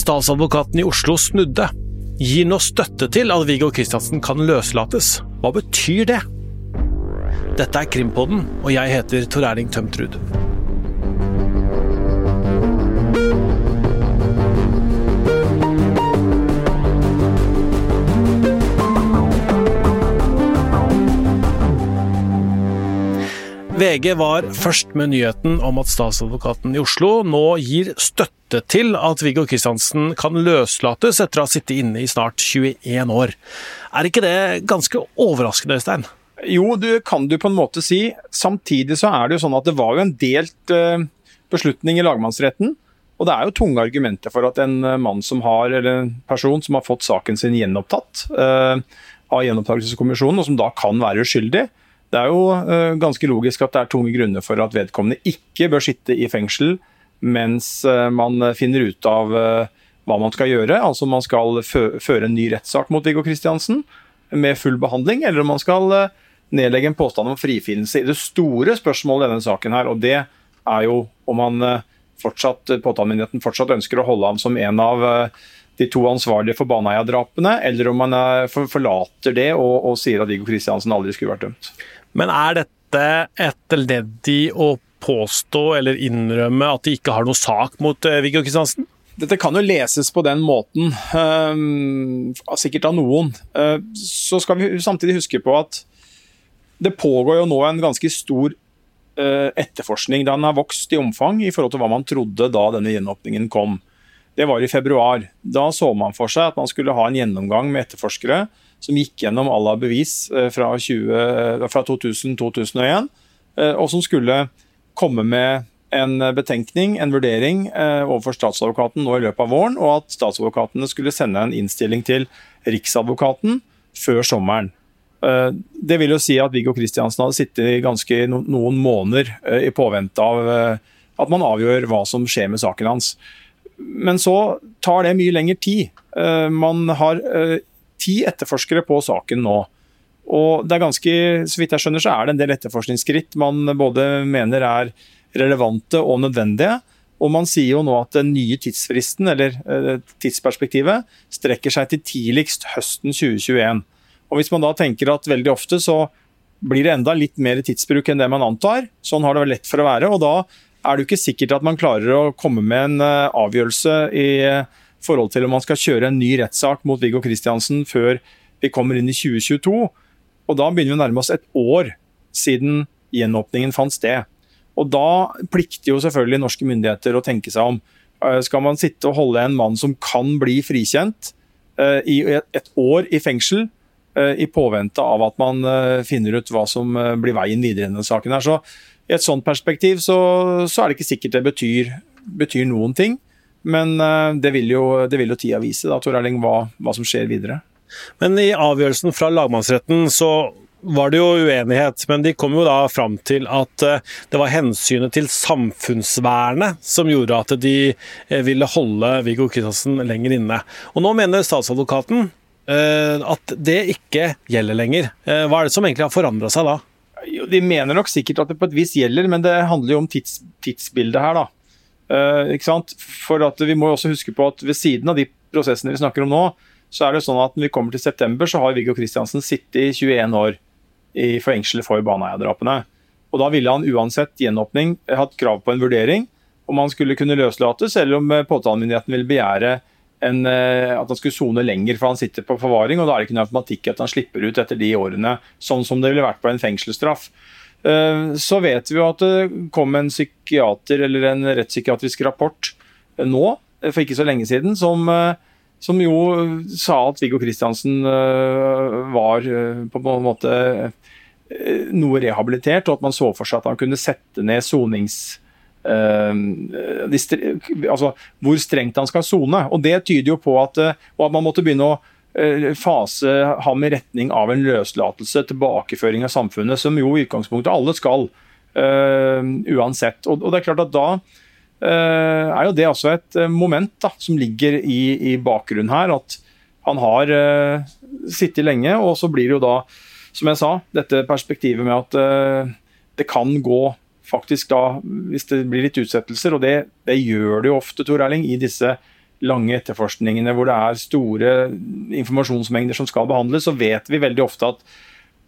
Statsadvokaten i Oslo snudde. Gir nå støtte til at Viggo Kristiansen kan løslates. Hva betyr det? Dette er Krimpodden, og jeg heter Tor Erling Tømtrud. VG var først med nyheten om at statsadvokaten i Oslo nå gir støtte til at Viggo Kristiansen kan løslates etter å ha sittet inne i snart 21 år. Er ikke det ganske overraskende, Øystein? Jo, du kan du på en måte si. Samtidig så er det jo sånn at det var jo en delt uh, beslutning i lagmannsretten. Og det er jo tunge argumenter for at en uh, mann som har, eller en person som har fått saken sin gjenopptatt uh, av gjenopptakelseskommisjonen, og som da kan være uskyldig, det er jo uh, ganske logisk at det er tunge grunner for at vedkommende ikke bør sitte i fengsel mens uh, man finner ut av uh, hva man skal gjøre. Altså om man skal føre en ny rettssak mot Viggo Kristiansen med full behandling, eller om man skal nedlegge en påstand om frifinnelse i det store spørsmålet i denne saken. her, og Det er jo om man fortsatt, påtalemyndigheten fortsatt ønsker å holde ham som en av de to ansvarlige for Baneheia-drapene, eller om man forlater det og, og sier at Viggo Kristiansen aldri skulle vært dømt. Men er dette et ledd i å påstå eller innrømme at de ikke har noe sak mot eh, Viggo Kristiansen? Dette kan jo leses på den måten, um, sikkert av noen. Uh, så skal vi samtidig huske på at det pågår jo nå en ganske stor uh, etterforskning. Den har vokst i omfang i forhold til hva man trodde da denne gjenåpningen kom. Det var i februar. Da så man for seg at man skulle ha en gjennomgang med etterforskere som gikk gjennom alle bevis eh, fra, eh, fra 2000-2001, eh, og som skulle komme med en betenkning, en vurdering, overfor statsadvokaten nå i løpet av våren, og at statsadvokatene skulle sende en innstilling til Riksadvokaten før sommeren. Det vil jo si at Viggo Kristiansen hadde sittet i ganske noen måneder i påvente av at man avgjør hva som skjer med saken hans. Men så tar det mye lengre tid. Man har ti etterforskere på saken nå. Og det er ganske, så vidt jeg skjønner, så er det en del etterforskningsskritt man både mener er relevante og nødvendige. Og man sier jo nå at den nye tidsfristen, eller eh, tidsperspektivet, strekker seg til tidligst høsten 2021. Og hvis man da tenker at veldig ofte så blir det enda litt mer tidsbruk enn det man antar, sånn har det lett for å være, og da er det jo ikke sikkert at man klarer å komme med en eh, avgjørelse i forhold til om man skal kjøre en ny rettssak mot Viggo Kristiansen før vi kommer inn i 2022. Og Da begynner vi å nærme oss et år siden gjenåpningen fant sted. Og Da plikter jo selvfølgelig norske myndigheter å tenke seg om. Eh, skal man sitte og holde en mann som kan bli frikjent eh, i et år i fengsel, eh, i påvente av at man finner ut hva som blir veien videre i denne saken. her. Så I et sånt perspektiv så, så er det ikke sikkert det betyr, betyr noen ting. Men eh, det vil jo, det vil jo tida vise, da, Tor Erling, hva, hva som skjer videre. Men i avgjørelsen fra lagmannsretten så var det jo uenighet, men de kom jo da fram til at eh, det var hensynet til samfunnsvernet som gjorde at de eh, ville holde Viggo Kristiansen lenger inne. Og nå mener statsadvokaten at det ikke gjelder lenger. Hva er det som egentlig har forandra seg da? De mener nok sikkert at det på et vis gjelder, men det handler jo om tids, tidsbildet her. da. Sant? For Vi må også huske på at ved siden av de prosessene vi snakker om nå, så er det sånn at når vi kommer til september, så har Viggo Kristiansen sittet i 21 år i fengsel for Baneheia-drapene. Og Da ville han uansett gjenåpning hatt krav på en vurdering om han skulle kunne løslates, eller om eh, påtalemyndigheten ville begjære en, at han skulle sone lenger, for han sitter på forvaring. og Da er det ikke noe automatikk at han slipper ut etter de årene, sånn som det ville vært på en fengselsstraff. Eh, så vet vi jo at det kom en psykiater eller en rettspsykiatrisk rapport eh, nå, eh, for ikke så lenge siden, som, som jo sa at Viggo Kristiansen var på en måte noe rehabilitert, og at man så for seg at han kunne sette ned sonings... altså hvor strengt han skal sone. Og det tyder jo på at, og at man måtte begynne å fase ham i retning av en løslatelse, tilbakeføring av samfunnet, som jo i utgangspunktet alle skal, uh, uansett. Og, og, det er klart at da uh, er jo det også et moment da, som ligger i, i bakgrunnen her. At han har uh, sittet lenge, og så blir det jo da, som jeg sa, dette perspektivet med at det kan gå faktisk da, hvis det blir litt utsettelser, og det, det gjør det jo ofte, Tor Erling, i disse lange etterforskningene hvor det er store informasjonsmengder som skal behandles, så vet vi veldig ofte at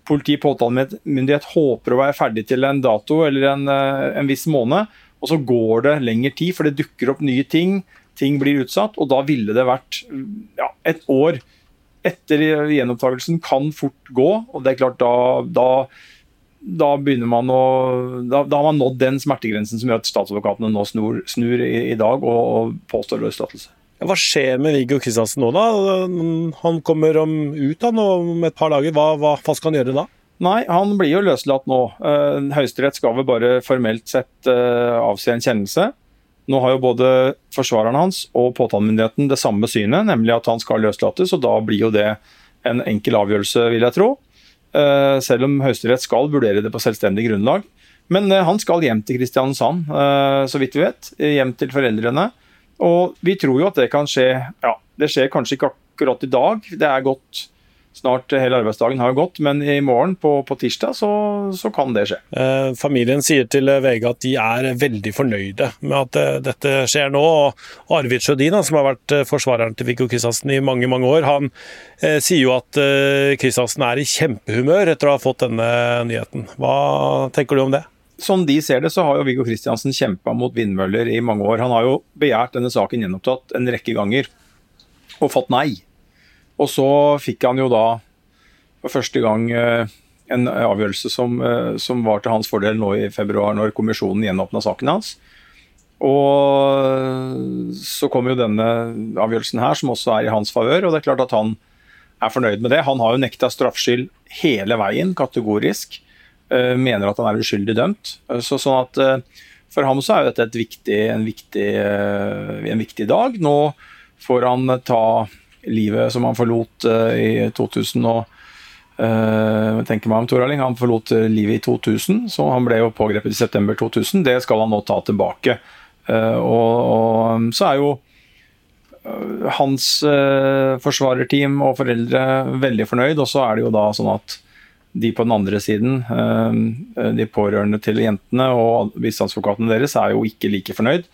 politi og påtalemyndighet håper å være ferdig til en dato eller en, eh, en, viss måned, og så går det lengre tid, for det dukker opp nye ting. Ting blir utsatt, og da ville det vært ja, et år etter gjenopptakelsen kan fort gå. og det er klart da, da da begynner man å da, da, har man nådd den smertegrensen som gjør at statsadvokatene nå snur, snur i, i, dag og, og påstår løslatelse. Hva skjer med Viggo Kristiansen nå, da? Han kommer om, ut da, nå, om et par dager. Hva, hva, hva, skal han gjøre da? Nei, han blir jo løslatt nå. Uh, Høyesterett skal vel bare formelt sett avsi avse en kjennelse. Nå har jo både forsvareren hans og påtalemyndigheten det samme synet, nemlig at han skal løslates, og da blir jo det en enkel avgjørelse, vil jeg tro. Uh, selv om Høyesterett skal vurdere det på selvstendig grunnlag. Men han skal hjem til Kristiansand, så vidt vi vet. Hjem til foreldrene. Og vi tror jo at det kan skje Ja, det skjer kanskje ikke akkurat i dag. Det er gått Snart hele arbeidsdagen har gått, men i morgen på, på tirsdag så, så, kan det skje. Eh, familien sier til VG at de er veldig fornøyde med at eh, dette skjer nå. og Arvid Sjødin, som har vært eh, forsvareren til Viggo Kristiansen i mange mange år, han eh, sier jo at eh, Kristiansen er i kjempehumør etter å ha fått denne nyheten. Hva tenker du om det? Sånn de ser det, så har jo Viggo Kristiansen kjempa mot vindmøller i mange år. Han har jo begjært denne saken gjenopptatt en rekke ganger, og fått nei. Og så fikk han jo da for første gang eh, en avgjørelse som, eh, som var til hans fordel nå i februar, når kommisjonen gjenåpna saken hans. Og så kom jo denne avgjørelsen her, som også er i hans favør. Og det er klart at han er fornøyd med det. Han har jo nekta straffskyld hele veien, kategorisk. Eh, mener at han er uskyldig dømt. Eh, så, sånn at eh, For ham så er dette viktig, en, viktig, en, viktig, dag. Nå får han ta livet som han forlot i 2000 og tenker meg om Tor Han forlot livet i 2000, så han ble jo pågrepet i september 2000. Det skal han nå ta tilbake. Og, og, så er jo hans forsvarerteam og foreldre veldig fornøyd, og så er det jo da sånn at de på den andre siden, eh, de pårørende til jentene og bistandsadvokatene deres, er jo ikke like fornøyd.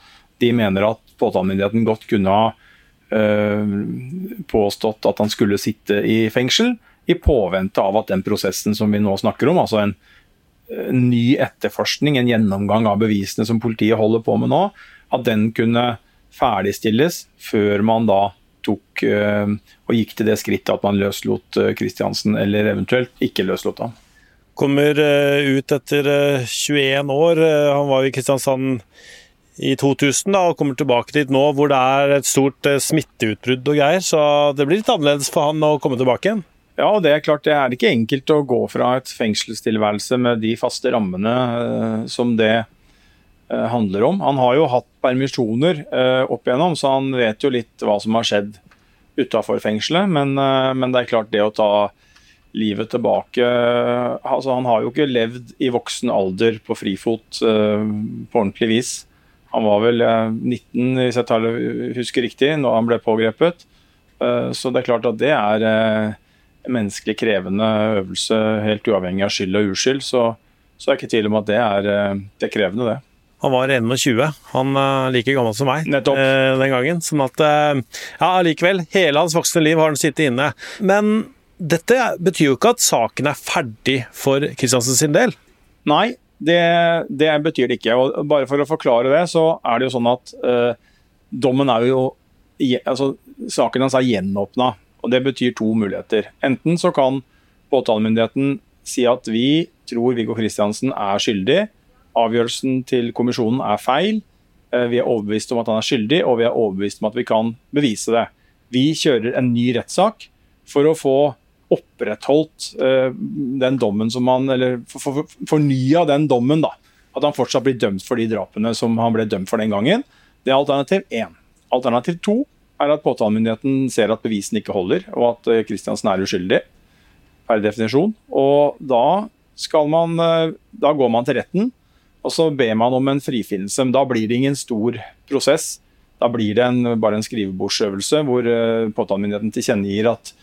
De mener at påtalemyndigheten godt kunne ha eh, påstått at han skulle sitte i fengsel, i påvente av at den prosessen som vi nå snakker om, altså en ny etterforskning, en gjennomgang av bevisene som politiet holder på med nå, at den kunne ferdigstilles før man da tok eh, og gikk til det skrittet at man løslot Kristiansen, eh, eller eventuelt ikke løslot ham. Kommer eh, ut etter 21 år. Han var i Kristiansand i 2000 da, og kommer tilbake dit nå hvor det er et stort smitteutbrudd og greier. Så det blir litt annerledes for han å komme tilbake igjen. Ja, det er klart det er ikke enkelt å gå fra et fengselstilværelse med de faste rammene som det handler om. Han har jo hatt permisjoner opp igjennom, så han vet jo litt hva som har skjedd utafor fengselet. Men, eh, men, det er klart, det å ta livet tilbake altså Han har jo ikke levd i voksen alder på frifot på ordentlig vis. Han var vel uh, 19, hvis jeg husker riktig, når han ble pågrepet. Så det er klart at det er en menneskelig krevende øvelse, helt uavhengig av skyld og uskyld. Så, så er det ikke tvil om at det er, det er krevende, det. Han var 21, han er eh, like gammel som meg Nettopp. Eh, den gangen. Sånn at eh, Ja, allikevel. Hele hans voksne liv har han sittet inne. Men dette betyr jo ikke at saken er ferdig for Kristiansen sin del? Nei, det, det, betyr det ikke. Og bare for å forklare det, så er det jo sånn at eh, dommen er jo altså, Saken hans er gjenåpna, og det betyr to muligheter. Enten så kan påtalemyndigheten si at vi tror Viggo Kristiansen er skyldig, avgjørelsen til kommisjonen er feil. Eh, vi er overbevist om at han er skyldig, og vi er overbevist om at vi kan bevise det. Vi kjører en ny rettssak for å få opprettholdt uh, den dommen som han Eller for, for, fornya den dommen, da. At han fortsatt blir dømt for de drapene som han ble dømt for den gangen. Det er alternativ én. Alternativ to er at påtalemyndigheten ser at bevisene ikke holder, og at Kristiansen er uskyldig per definisjon. Og da, man, da går man til retten og så ber man om en frifinnelse. Men da blir det ingen stor prosess. Da blir det en, bare en skrivebordsøvelse hvor uh, påtalemyndigheten tilkjennegir at,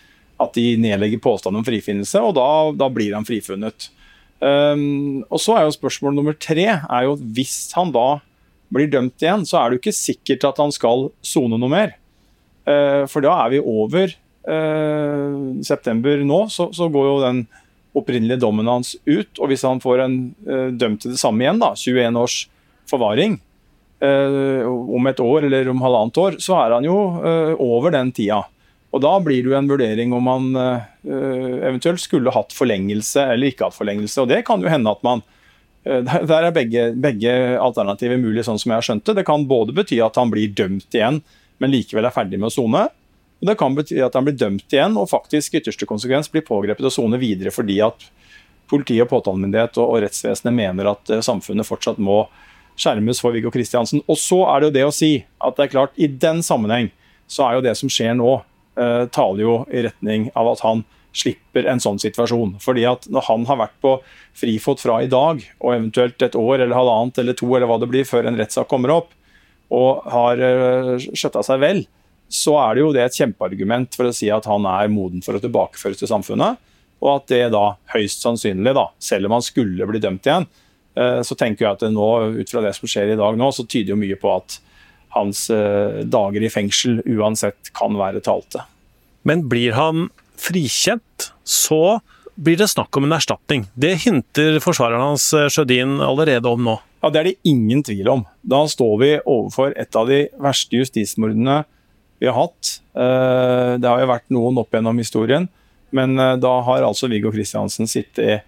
at, de nedlegger påstand om frifinnelse, og da, da blir han frifunnet. Um, og så er jo Spørsmål nummer tre er jo at hvis han da blir dømt igjen, så er det jo ikke sikkert at han skal sone noe mer. For da er vi over september nå, så, så går jo den opprinnelige dommen hans ut. Og hvis han får en dømt til det samme igjen, da, 21 års forvaring, om et år eller om halvannet år, så er han jo over den tida. Og Da blir det jo en vurdering om han uh, eventuelt skulle hatt forlengelse eller ikke hatt forlengelse. og Det kan jo hende at man uh, Der er begge, begge alternativer mulig, sånn som jeg har skjønt det. Det kan både bety at han blir dømt igjen, men likevel er ferdig med å sone. Det kan bety at han blir dømt igjen og faktisk ytterste konsekvens blir pågrepet og soner videre fordi at politi og påtalemyndighet og, rettsvesenet mener at uh, samfunnet fortsatt må skjermes for Viggo Kristiansen. Og så er det jo det å si at det er klart, i den sammenheng så er jo det som skjer nå, uh, taler jo i retning av at han slipper en sånn situasjon. Fordi at når han har vært på frifot fra i dag, og eventuelt et år eller halvannet eller to eller hva det blir før en rettssak kommer opp, og har uh, skjøtta seg vel, så er det jo det et kjempeargument for å si at han er moden for å tilbakeføres til samfunnet. Og at det da høyst sannsynlig, da, selv om han skulle bli dømt igjen, uh, så tenker jeg at nå, ut fra det som skjer i dag nå, så tyder jo mye på at hans eh, dager i fengsel uansett kan være talte. Men blir han frikjent, så blir det snakk om en erstatning. Det hinter forsvareren hans eh, Sjødin allerede om nå. Ja, Det er det ingen tvil om. Da står vi overfor et av de verste justismordene vi har hatt. Eh, det har jo vært noen opp gjennom historien, men da har altså Viggo Kristiansen sittet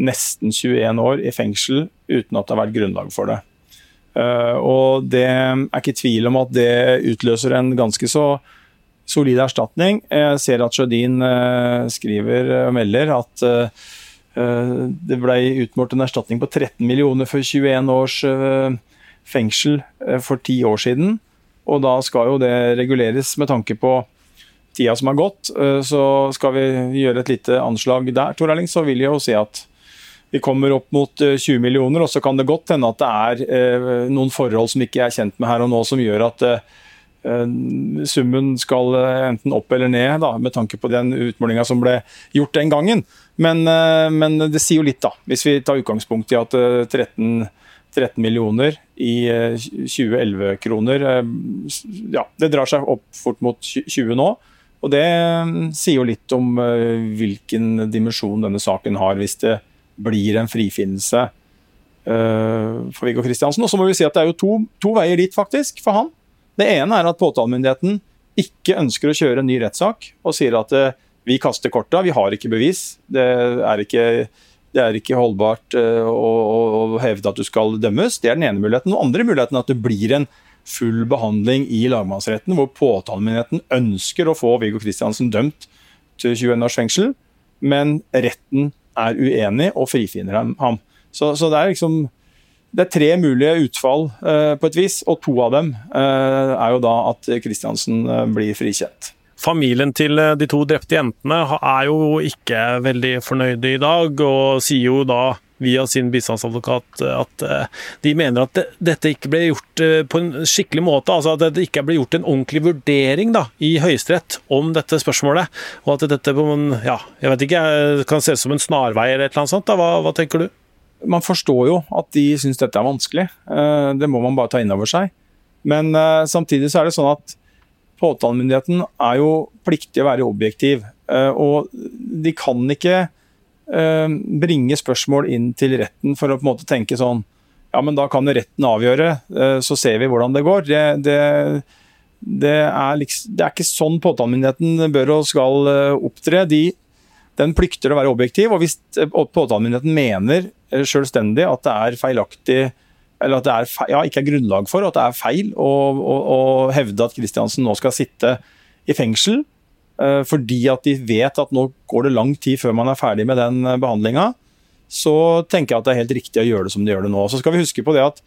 nesten 21 år i fengsel uten at det har vært grunnlag for det. Eh, og det er ikke tvil om at det utløser en ganske så solid erstatning. Jeg ser at Sjødin eh, skriver og melder at eh, det ble utmålt en erstatning på 13 millioner for 21 års fengsel for ti år siden. Og da skal jo det reguleres med tanke på tida som har gått. Så skal vi gjøre et lite anslag der, Tor Erling, så vil jeg jo si at vi kommer opp mot 20 eh, millioner, og så kan det godt hende at det er eh, noen forhold som ikke er kjent med her og nå, som gjør at eh, summen skal enten opp eller ned, da, med tanke på den utmålinga som ble gjort den gangen. Men, men, det sier jo litt, da. Hvis vi tar utgangspunkt i at 13, 13 millioner i 2011-kroner Ja, det drar seg opp fort mot 20 nå. Og det sier jo litt om hvilken dimensjon denne saken har, hvis det blir en frifinnelse for Viggo Kristiansen. Og så må vi si at det er jo to, to, veier dit, faktisk, for han. Det ene er at påtalemyndigheten ikke ønsker å kjøre en ny rettssak og sier at vi kaster korta, vi har ikke bevis. Det er ikke, det er ikke holdbart uh, å, hevde at du skal dømmes. Det er den ene muligheten. Den andre muligheten er at det blir en full behandling i lagmannsretten, hvor påtalemyndigheten ønsker å få Viggo Kristiansen dømt til 21 års fengsel, men retten er uenig og frifinner ham. Så, så det er liksom det er tre mulige utfall uh, på et vis, og to av dem uh, er jo da at Kristiansen uh, blir frikjent. Familien til de to drepte jentene er jo ikke veldig fornøyde i dag, og sier jo da via sin bistandsadvokat at de mener at dette ikke ble gjort på en skikkelig måte. altså At det ikke ble gjort en ordentlig vurdering da, i Høyesterett om dette spørsmålet. Og at dette ja, jeg vet ikke, kan ses som en snarvei eller et eller annet sånt. Hva, hva tenker du? Man forstår jo at de syns dette er vanskelig. Eh, det må man bare ta inn over seg. Men eh, samtidig så er det sånn at påtalemyndigheten er jo pliktig å være objektiv. Eh, og de kan ikke bringe spørsmål inn til retten for å på en måte tenke sånn Ja, men da kan retten avgjøre, så ser vi hvordan det går. Det, det, det, er, liksom, det er, ikke sånn påtalemyndigheten bør og skal opptre. De, den plikter å være objektiv. og Hvis påtalemyndigheten mener selvstendig at det er feilaktig eller at det er, ja, ikke er grunnlag for, at det er feil å, å, å hevde at Kristiansen nå skal sitte i fengsel uh, fordi at de vet at nå går det lang tid før man er ferdig med den uh, behandlinga, så tenker jeg at det er helt riktig å gjøre det som de gjør det nå. Så skal vi huske på det at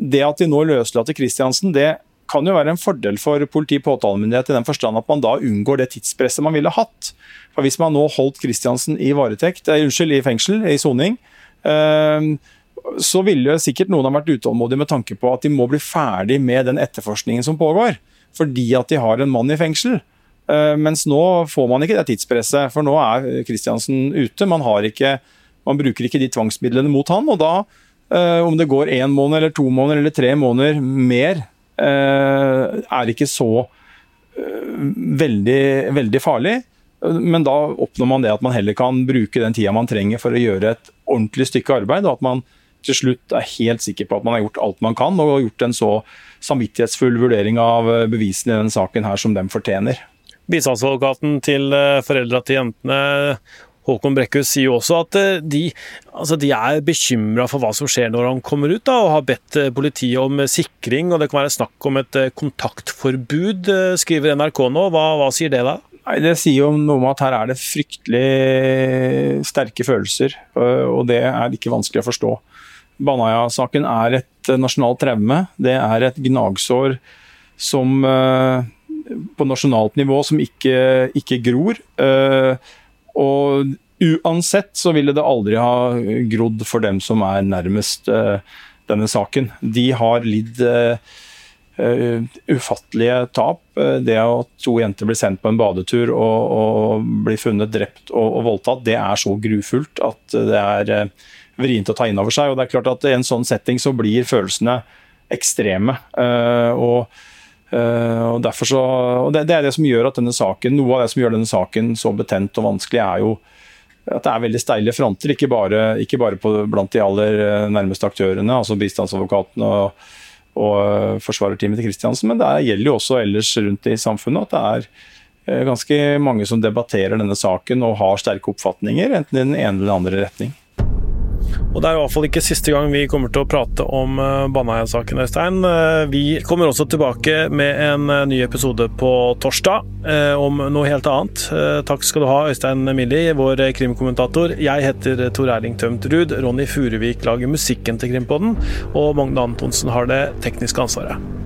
det at de nå løslater Kristiansen, det kan jo være en fordel for politi og påtalemyndighet i den forstand at man da unngår det tidspresset man ville hatt. For Hvis man nå holdt Kristiansen i varetekt, eh, unnskyld, i fengsel, i soning, uh, så ville sikkert noen ha vært utålmodige med tanke på at de må bli ferdig med den etterforskningen som pågår, fordi at de har en mann i fengsel. Uh, mens nå får man ikke det tidspresset, for nå er Kristiansen ute. Man, ikke, man bruker ikke de tvangsmidlene mot han, og da, uh, om det går én måned eller to måneder eller tre måneder mer, uh, er ikke så veldig, veldig farlig. Men da oppnår man det at man heller kan bruke den tida man trenger for å gjøre et ordentlig stykke arbeid, og at man til slutt er helt sikker på at man har gjort alt man kan, og gjort en så samvittighetsfull vurdering av bevisene i denne saken her som dem fortjener. Bistandsadvokaten til eh, foreldra til jentene, Håkon Brekkhus, sier jo også at eh, de, altså de er bekymra for hva som skjer når han kommer ut, da, og har bedt eh, politiet om sikring. og Det kan være snakk om et kontaktforbud, skriver NRK nå. Hva, hva sier det da? Nei, Det sier jo noe om at her er det fryktelig sterke følelser, og det er ikke vanskelig å forstå. Baneheia-saken er et nasjonalt traume. Det er et gnagsår som på nasjonalt nivå som ikke, ikke gror. Og uansett så ville det aldri ha grodd for dem som er nærmest denne saken. De har lidd ufattelige tap. Det at to jenter blir sendt på en badetur og, og blir funnet drept og, og, voldtatt, det er så grufullt at det er vrient å ta inn over seg. Og det er klart at I en sånn setting så blir følelsene ekstreme. og, og derfor så, og det, det, er det som gjør at denne saken, Noe av det som gjør denne saken så betent og vanskelig, er jo at det er veldig steile fronter. Ikke bare, ikke bare på, blant de aller nærmeste aktørene, altså bistandsadvokatene og og eh, forsvarerteamet til Kristiansen. Men det gjelder jo også ellers rundt i samfunnet at det er eh, ganske mange som debatterer denne saken og har sterke oppfatninger, enten i den ene eller den andre retning. Og Det er i hvert fall ikke siste gang vi kommer til å prate om eh, Baneheia-saken, Øystein. Vi kommer også tilbake med en ny episode på torsdag om noe helt annet. Takk skal du ha, Øystein Millie, vår krimkommentator. Jeg heter Tor Erling Tømt Ruud. Ronny Furuvik lager musikken til Krimpodden, og Magne Antonsen har det tekniske ansvaret.